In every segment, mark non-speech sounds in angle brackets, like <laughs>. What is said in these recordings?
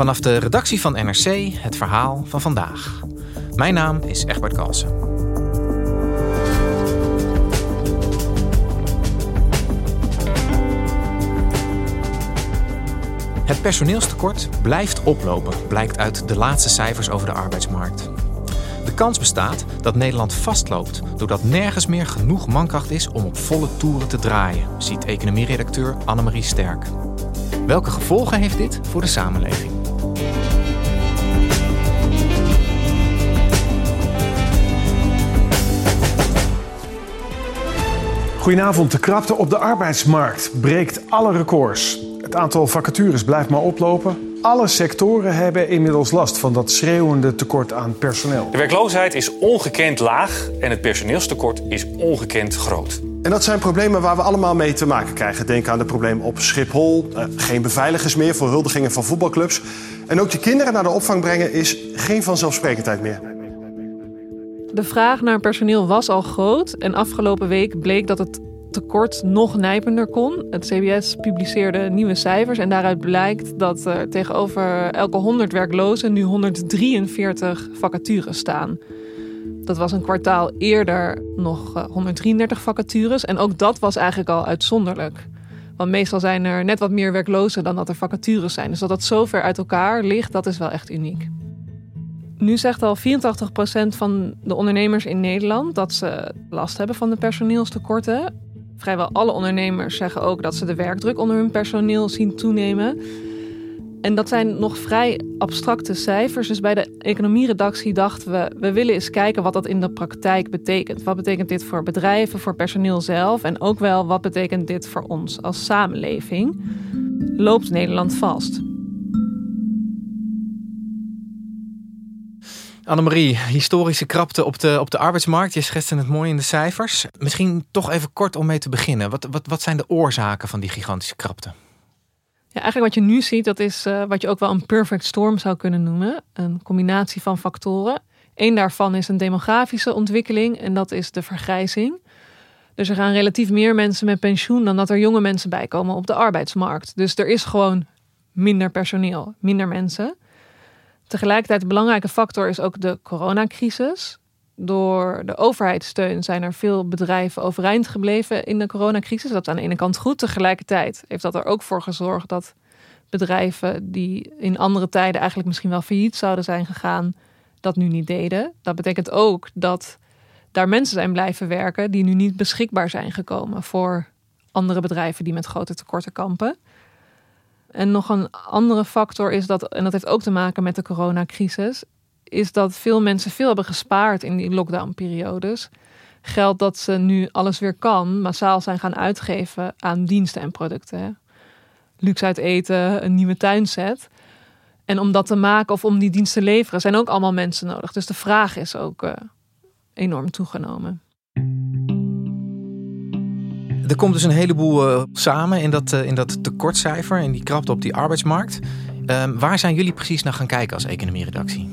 Vanaf de redactie van NRC het verhaal van vandaag. Mijn naam is Egbert Kalsen. Het personeelstekort blijft oplopen, blijkt uit de laatste cijfers over de arbeidsmarkt. De kans bestaat dat Nederland vastloopt doordat nergens meer genoeg mankracht is om op volle toeren te draaien, ziet economieredacteur Annemarie Sterk. Welke gevolgen heeft dit voor de samenleving? Goedenavond. De krapte op de arbeidsmarkt breekt alle records. Het aantal vacatures blijft maar oplopen. Alle sectoren hebben inmiddels last van dat schreeuwende tekort aan personeel. De werkloosheid is ongekend laag en het personeelstekort is ongekend groot. En dat zijn problemen waar we allemaal mee te maken krijgen. Denk aan de problemen op Schiphol, eh, geen beveiligers meer voor huldigingen van voetbalclubs. En ook je kinderen naar de opvang brengen is geen vanzelfsprekendheid meer. De vraag naar personeel was al groot en afgelopen week bleek dat het tekort nog nijpender kon. Het CBS publiceerde nieuwe cijfers en daaruit blijkt dat er tegenover elke 100 werklozen nu 143 vacatures staan. Dat was een kwartaal eerder nog 133 eh, vacatures en ook dat was eigenlijk al uitzonderlijk. Want meestal zijn er net wat meer werklozen dan dat er vacatures zijn. Dus dat dat zo ver uit elkaar ligt, dat is wel echt uniek. Nu zegt al 84% van de ondernemers in Nederland dat ze last hebben van de personeelstekorten. Vrijwel alle ondernemers zeggen ook dat ze de werkdruk onder hun personeel zien toenemen. En dat zijn nog vrij abstracte cijfers. Dus bij de economieredactie dachten we, we willen eens kijken wat dat in de praktijk betekent. Wat betekent dit voor bedrijven, voor personeel zelf en ook wel wat betekent dit voor ons als samenleving? Loopt Nederland vast? Annemarie, historische krapte op de, op de arbeidsmarkt. Je schetste het mooi in de cijfers. Misschien toch even kort om mee te beginnen. Wat, wat, wat zijn de oorzaken van die gigantische krapte? Ja, eigenlijk wat je nu ziet, dat is uh, wat je ook wel een perfect storm zou kunnen noemen. Een combinatie van factoren. Eén daarvan is een demografische ontwikkeling en dat is de vergrijzing. Dus er gaan relatief meer mensen met pensioen dan dat er jonge mensen bijkomen op de arbeidsmarkt. Dus er is gewoon minder personeel, minder mensen. Tegelijkertijd een belangrijke factor is ook de coronacrisis. Door de overheidssteun zijn er veel bedrijven overeind gebleven in de coronacrisis. Dat is aan de ene kant goed. Tegelijkertijd heeft dat er ook voor gezorgd dat bedrijven die in andere tijden eigenlijk misschien wel failliet zouden zijn gegaan, dat nu niet deden. Dat betekent ook dat daar mensen zijn blijven werken die nu niet beschikbaar zijn gekomen voor andere bedrijven die met grote tekorten kampen. En nog een andere factor is dat, en dat heeft ook te maken met de coronacrisis, is dat veel mensen veel hebben gespaard in die lockdownperiodes. Geld dat ze nu alles weer kan, massaal zijn gaan uitgeven aan diensten en producten. Luxe uit eten, een nieuwe tuinset. En om dat te maken of om die diensten te leveren, zijn ook allemaal mensen nodig. Dus de vraag is ook uh, enorm toegenomen. Er komt dus een heleboel uh, samen in dat, uh, in dat tekortcijfer en die krapte op die arbeidsmarkt. Uh, waar zijn jullie precies naar gaan kijken als economieredactie?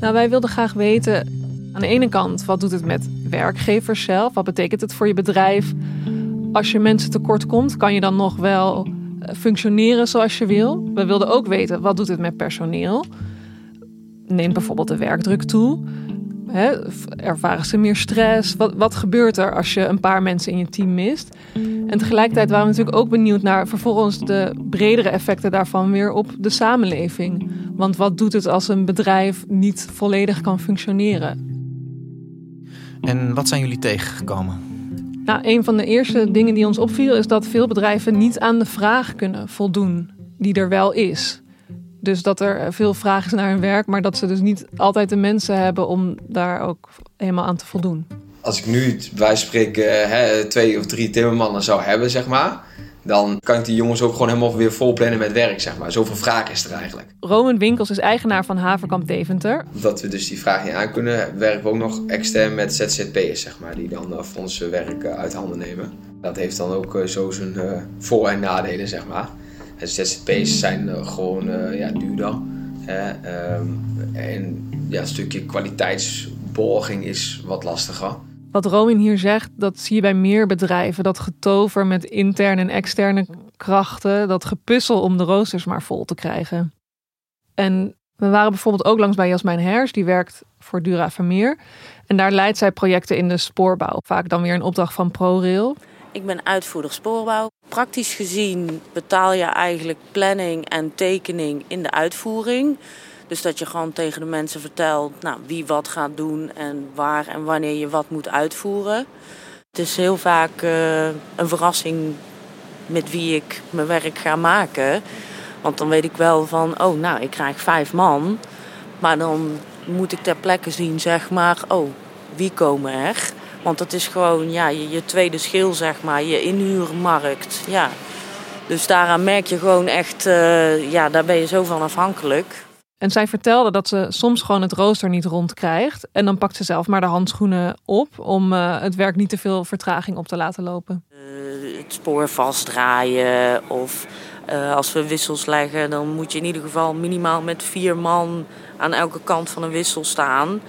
Nou, wij wilden graag weten aan de ene kant wat doet het met werkgevers zelf? Wat betekent het voor je bedrijf? Als je mensen tekort komt, kan je dan nog wel eh, functioneren zoals je wil? We wilden ook weten wat doet het met personeel? Neemt bijvoorbeeld de werkdruk toe? Ervaren ze meer stress? Wat, wat gebeurt er als je een paar mensen in je team mist? En tegelijkertijd waren we natuurlijk ook benieuwd naar vervolgens de bredere effecten daarvan weer op de samenleving. Want wat doet het als een bedrijf niet volledig kan functioneren? En wat zijn jullie tegengekomen? Nou, een van de eerste dingen die ons opviel is dat veel bedrijven niet aan de vraag kunnen voldoen die er wel is. Dus dat er veel vraag is naar hun werk, maar dat ze dus niet altijd de mensen hebben om daar ook helemaal aan te voldoen. Als ik nu, wij spreken, hè, twee of drie timmermannen zou hebben, zeg maar, dan kan ik die jongens ook gewoon helemaal weer vol plannen met werk, zeg maar. Zoveel vraag is er eigenlijk. Roman Winkels is eigenaar van Haverkamp Deventer. Dat we dus die vraag niet aan kunnen, werken we ook nog extern met ZZP'ers, zeg maar, die dan voor ons werk uh, uit handen nemen. Dat heeft dan ook zo zijn voor- en nadelen, zeg maar. En ZZP'ers zijn gewoon ja, duurder. Um, en ja, een stukje kwaliteitsborging is wat lastiger. Wat Romin hier zegt, dat zie je bij meer bedrijven. Dat getover met interne en externe krachten. Dat gepuzzel om de roosters maar vol te krijgen. En we waren bijvoorbeeld ook langs bij Jasmijn Hers. Die werkt voor Dura Vermeer. En daar leidt zij projecten in de spoorbouw. Vaak dan weer een opdracht van ProRail. Ik ben uitvoerder spoorbouw. Praktisch gezien betaal je eigenlijk planning en tekening in de uitvoering. Dus dat je gewoon tegen de mensen vertelt nou, wie wat gaat doen en waar en wanneer je wat moet uitvoeren. Het is heel vaak uh, een verrassing met wie ik mijn werk ga maken. Want dan weet ik wel van, oh nou, ik krijg vijf man. Maar dan moet ik ter plekke zien, zeg maar, oh, wie komen er? Want dat is gewoon ja, je, je tweede schil, zeg maar, je inhuurmarkt. Ja. Dus daaraan merk je gewoon echt, uh, ja, daar ben je zo van afhankelijk. En zij vertelde dat ze soms gewoon het rooster niet rondkrijgt. En dan pakt ze zelf maar de handschoenen op om uh, het werk niet te veel vertraging op te laten lopen. Uh, het spoor vastdraaien of uh, als we wissels leggen, dan moet je in ieder geval minimaal met vier man aan elke kant van een wissel staan.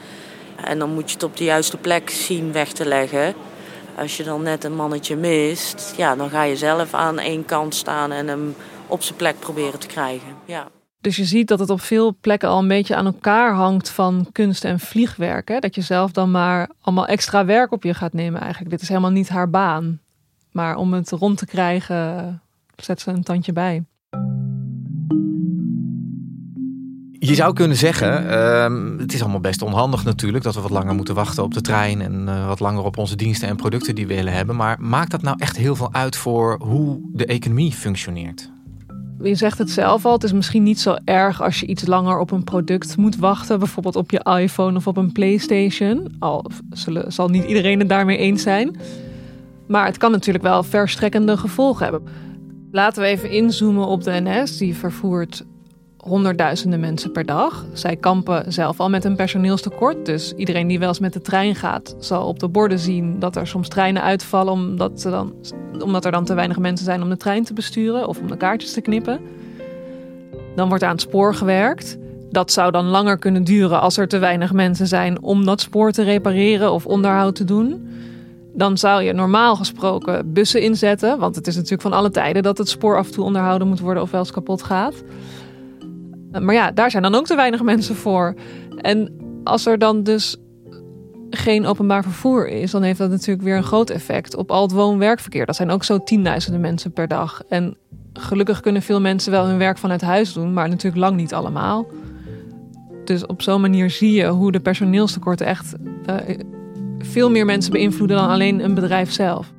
En dan moet je het op de juiste plek zien weg te leggen. Als je dan net een mannetje mist, ja, dan ga je zelf aan één kant staan en hem op zijn plek proberen te krijgen. Ja. Dus je ziet dat het op veel plekken al een beetje aan elkaar hangt van kunst en vliegwerk. Hè? Dat je zelf dan maar allemaal extra werk op je gaat nemen eigenlijk. Dit is helemaal niet haar baan. Maar om het rond te krijgen, zet ze een tandje bij. Je zou kunnen zeggen, uh, het is allemaal best onhandig natuurlijk dat we wat langer moeten wachten op de trein en uh, wat langer op onze diensten en producten die we willen hebben. Maar maakt dat nou echt heel veel uit voor hoe de economie functioneert? Je zegt het zelf al, het is misschien niet zo erg als je iets langer op een product moet wachten. Bijvoorbeeld op je iPhone of op een PlayStation. Al zal niet iedereen het daarmee eens zijn. Maar het kan natuurlijk wel verstrekkende gevolgen hebben. Laten we even inzoomen op de NS. Die vervoert honderdduizenden mensen per dag. Zij kampen zelf al met een personeelstekort. Dus iedereen die wel eens met de trein gaat, zal op de borden zien dat er soms treinen uitvallen omdat, dan, omdat er dan te weinig mensen zijn om de trein te besturen of om de kaartjes te knippen. Dan wordt aan het spoor gewerkt. Dat zou dan langer kunnen duren als er te weinig mensen zijn om dat spoor te repareren of onderhoud te doen. Dan zou je normaal gesproken bussen inzetten, want het is natuurlijk van alle tijden dat het spoor af en toe onderhouden moet worden of wel eens kapot gaat. Maar ja, daar zijn dan ook te weinig mensen voor. En als er dan dus geen openbaar vervoer is, dan heeft dat natuurlijk weer een groot effect op al het woon-werkverkeer. Dat zijn ook zo tienduizenden mensen per dag. En gelukkig kunnen veel mensen wel hun werk vanuit huis doen, maar natuurlijk lang niet allemaal. Dus op zo'n manier zie je hoe de personeelstekorten echt uh, veel meer mensen beïnvloeden dan alleen een bedrijf zelf.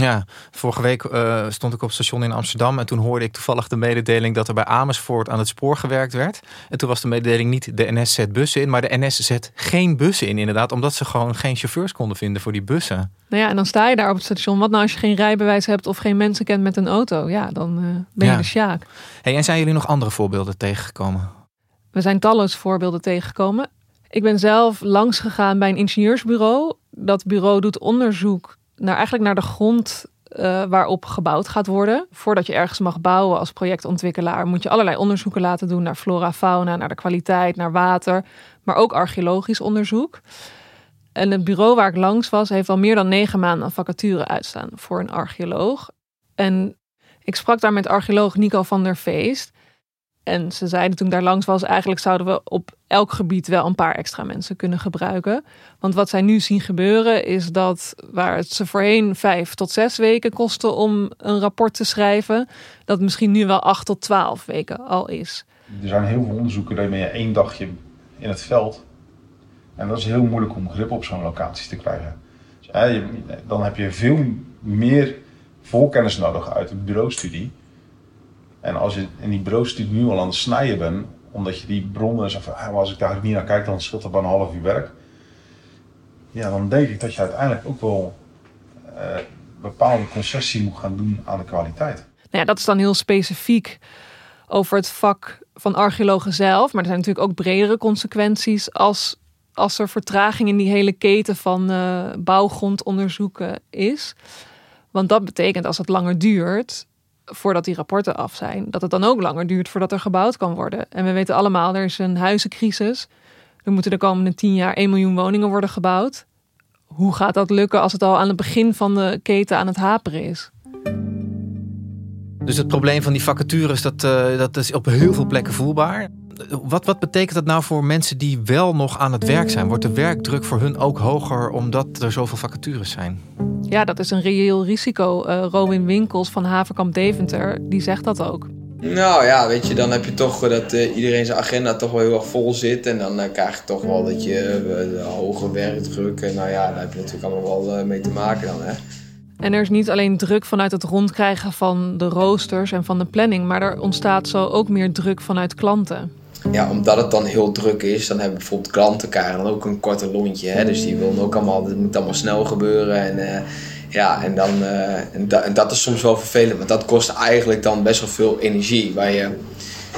Ja, vorige week uh, stond ik op station in Amsterdam en toen hoorde ik toevallig de mededeling dat er bij Amersfoort aan het spoor gewerkt werd. En toen was de mededeling niet de NS zet bussen in, maar de NS zet geen bussen in inderdaad, omdat ze gewoon geen chauffeurs konden vinden voor die bussen. Nou ja, en dan sta je daar op het station. Wat nou als je geen rijbewijs hebt of geen mensen kent met een auto? Ja, dan uh, ben je ja. de sjaak. Hey, en zijn jullie nog andere voorbeelden tegengekomen? We zijn talloze voorbeelden tegengekomen. Ik ben zelf langs gegaan bij een ingenieursbureau. Dat bureau doet onderzoek naar, eigenlijk naar de grond uh, waarop gebouwd gaat worden. Voordat je ergens mag bouwen als projectontwikkelaar, moet je allerlei onderzoeken laten doen naar flora, fauna, naar de kwaliteit, naar water, maar ook archeologisch onderzoek. En het bureau waar ik langs was, heeft al meer dan negen maanden een vacature uitstaan voor een archeoloog. En ik sprak daar met archeoloog Nico van der Feest. En ze zeiden toen ik daar langs was, eigenlijk zouden we op elk gebied wel een paar extra mensen kunnen gebruiken. Want wat zij nu zien gebeuren is dat waar het ze voorheen vijf tot zes weken kostte om een rapport te schrijven, dat misschien nu wel acht tot twaalf weken al is. Er zijn heel veel onderzoeken dat je één dagje in het veld. En dat is heel moeilijk om grip op zo'n locatie te krijgen. Dus, dan heb je veel meer voorkennis nodig uit een bureaustudie. En als je in die bureaustudie nu al aan het snijden bent, omdat je die bronnen zegt van als ik daar niet naar kijk, dan scheelt er maar een half uur werk. Ja, dan denk ik dat je uiteindelijk ook wel uh, bepaalde concessie moet gaan doen aan de kwaliteit. Nou ja, dat is dan heel specifiek over het vak van archeologen zelf. Maar er zijn natuurlijk ook bredere consequenties als, als er vertraging in die hele keten van uh, bouwgrondonderzoeken is. Want dat betekent als het langer duurt, voordat die rapporten af zijn, dat het dan ook langer duurt voordat er gebouwd kan worden. En we weten allemaal, er is een huizencrisis. Er moeten de komende tien jaar 1 miljoen woningen worden gebouwd. Hoe gaat dat lukken als het al aan het begin van de keten aan het haperen is? Dus het probleem van die vacatures, dat, uh, dat is op heel veel plekken voelbaar. Wat, wat betekent dat nou voor mensen die wel nog aan het werk zijn? Wordt de werkdruk voor hun ook hoger omdat er zoveel vacatures zijn? Ja, dat is een reëel risico. Uh, Robin Winkels van Havenkamp Deventer, die zegt dat ook. Nou ja, weet je, dan heb je toch dat uh, iedereen zijn agenda toch wel heel erg vol zit. En dan uh, krijg je toch wel dat je uh, hoge werkdruk. nou ja, daar heb je natuurlijk allemaal wel mee te maken dan. Hè. En er is niet alleen druk vanuit het rondkrijgen van de roosters en van de planning, maar er ontstaat zo ook meer druk vanuit klanten. Ja, omdat het dan heel druk is, dan hebben bijvoorbeeld klanten dan ook een korte lontje. Hè? Dus die willen ook allemaal, het moet allemaal snel gebeuren. En, uh, ja, en, dan, uh, en, da en, dat is soms wel vervelend, want dat kost eigenlijk dan best wel veel energie waar je,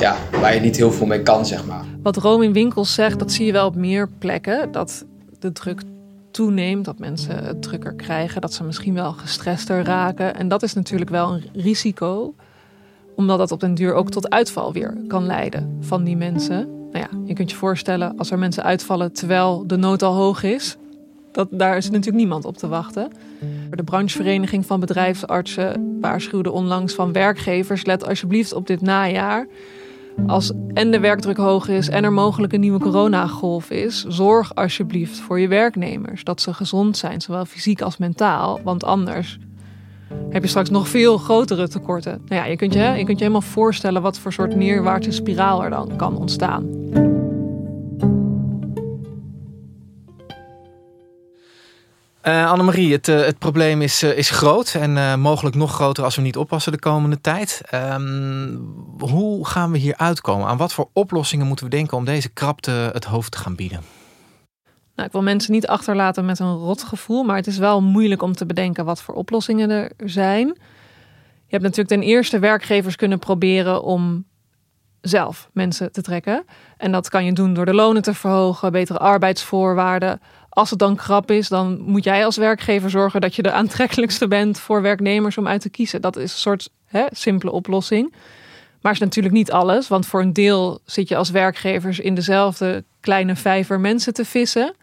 ja, waar je niet heel veel mee kan, zeg maar. Wat Rome in winkels zegt, dat zie je wel op meer plekken. Dat de druk toeneemt, dat mensen het drukker krijgen, dat ze misschien wel gestrester raken. En dat is natuurlijk wel een risico, omdat dat op den duur ook tot uitval weer kan leiden van die mensen. Nou ja, je kunt je voorstellen als er mensen uitvallen terwijl de nood al hoog is, dat, daar is natuurlijk niemand op te wachten. De branchevereniging van bedrijfsartsen waarschuwde onlangs van werkgevers: let alsjeblieft op dit najaar als en de werkdruk hoog is en er mogelijk een nieuwe coronagolf is, zorg alsjeblieft voor je werknemers dat ze gezond zijn, zowel fysiek als mentaal. Want anders heb je straks nog veel grotere tekorten. Nou ja, je kunt je, je, kunt je helemaal voorstellen wat voor soort neerwaartse spiraal er dan kan ontstaan. Uh, Annemarie, het, uh, het probleem is, uh, is groot en mogelijk nog groter als we niet oppassen de komende tijd. Um, hoe gaan we hier uitkomen? Aan wat voor oplossingen moeten we denken om deze krapte het hoofd te gaan bieden? Nou, ik wil mensen niet achterlaten met een rot gevoel, maar het is wel moeilijk om te bedenken wat voor oplossingen er zijn. Je hebt natuurlijk ten eerste werkgevers kunnen proberen om zelf mensen te trekken. En dat kan je doen door de lonen te verhogen, betere arbeidsvoorwaarden als het dan krap is, dan moet jij als werkgever zorgen dat je de <laughs> aantrekkelijkste bent voor werknemers om uit te kiezen. Dat is een soort hè, simpele oplossing. Maar is natuurlijk niet alles, want voor een deel zit je als werkgevers in dezelfde kleine vijver mensen te vissen.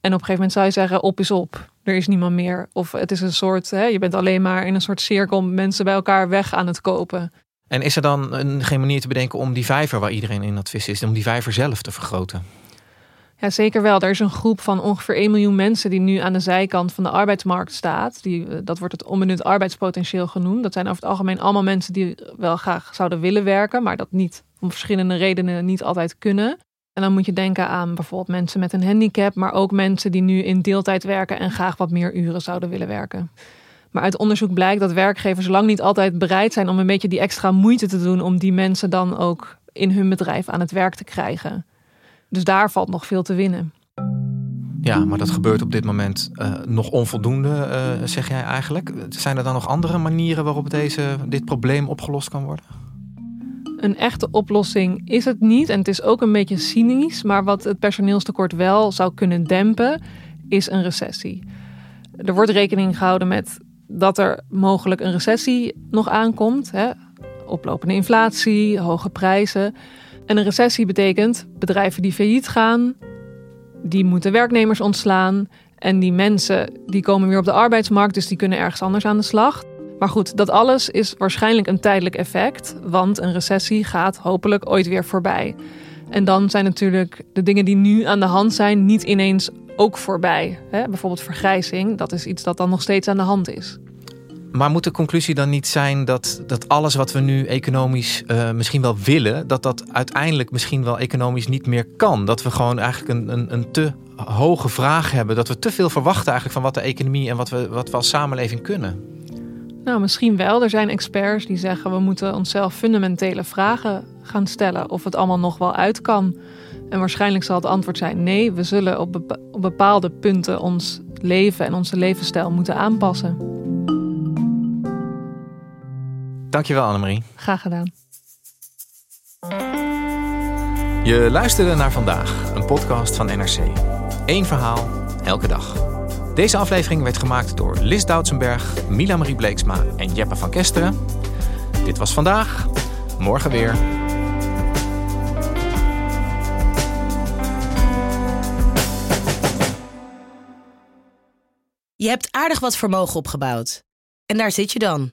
En op een gegeven moment zou je zeggen: op is op. Er is niemand meer. Of het is een soort, hè, je bent alleen maar in een soort cirkel mensen bij elkaar weg aan het kopen. En is er dan een, geen manier te bedenken om die vijver waar iedereen in dat vis is, om die vijver zelf te vergroten? Ja, zeker wel. Er is een groep van ongeveer 1 miljoen mensen die nu aan de zijkant van de arbeidsmarkt staat. Die, eh, dat wordt het onbenut arbeidspotentieel genoemd. Dat zijn over het algemeen allemaal mensen die wel graag zouden willen werken, maar dat niet om verschillende redenen niet altijd kunnen. En dan moet je denken aan bijvoorbeeld mensen met een handicap, maar ook mensen die nu in deeltijd werken en graag wat meer uren zouden willen werken. Maar uit onderzoek blijkt dat werkgevers lang niet altijd bereid zijn om een beetje die extra moeite te doen om die mensen dan ook in hun bedrijf aan het werk te krijgen. Dus daar valt nog veel te winnen. Ja, maar dat gebeurt op dit moment uh, nog onvoldoende, uh, zeg jij eigenlijk. Zijn er dan nog andere manieren waarop deze, dit probleem opgelost kan worden? Een echte oplossing is het niet. En het is ook een beetje cynisch. Maar wat het personeelstekort wel zou kunnen dempen, is een recessie. Er wordt rekening gehouden met dat er mogelijk een recessie nog aankomt. Hè? Oplopende inflatie, hoge prijzen. En een recessie betekent bedrijven die failliet gaan, die moeten werknemers ontslaan. En die mensen die komen weer op de arbeidsmarkt, dus die kunnen ergens anders aan de slag. Maar goed, dat alles is waarschijnlijk een tijdelijk effect, want een recessie gaat hopelijk ooit weer voorbij. En dan zijn natuurlijk de dingen die nu aan de hand zijn niet ineens ook voorbij. Hè? Bijvoorbeeld vergrijzing, dat is iets dat dan nog steeds aan de hand is. Maar moet de conclusie dan niet zijn dat, dat alles wat we nu economisch uh, misschien wel willen, dat dat uiteindelijk misschien wel economisch niet meer kan? Dat we gewoon eigenlijk een, een, een te hoge vraag hebben, dat we te veel verwachten eigenlijk van wat de economie en wat we, wat we als samenleving kunnen? Nou, misschien wel. Er zijn experts die zeggen we moeten onszelf fundamentele vragen gaan stellen of het allemaal nog wel uit kan. En waarschijnlijk zal het antwoord zijn nee, we zullen op bepaalde punten ons leven en onze levensstijl moeten aanpassen. Dankjewel Annemarie. Graag gedaan. Je luisterde naar vandaag, een podcast van NRC. Eén verhaal, elke dag. Deze aflevering werd gemaakt door Lis Doutsenberg, Mila Marie Bleeksma en Jeppe van Kesteren. Dit was vandaag, morgen weer. Je hebt aardig wat vermogen opgebouwd. En daar zit je dan,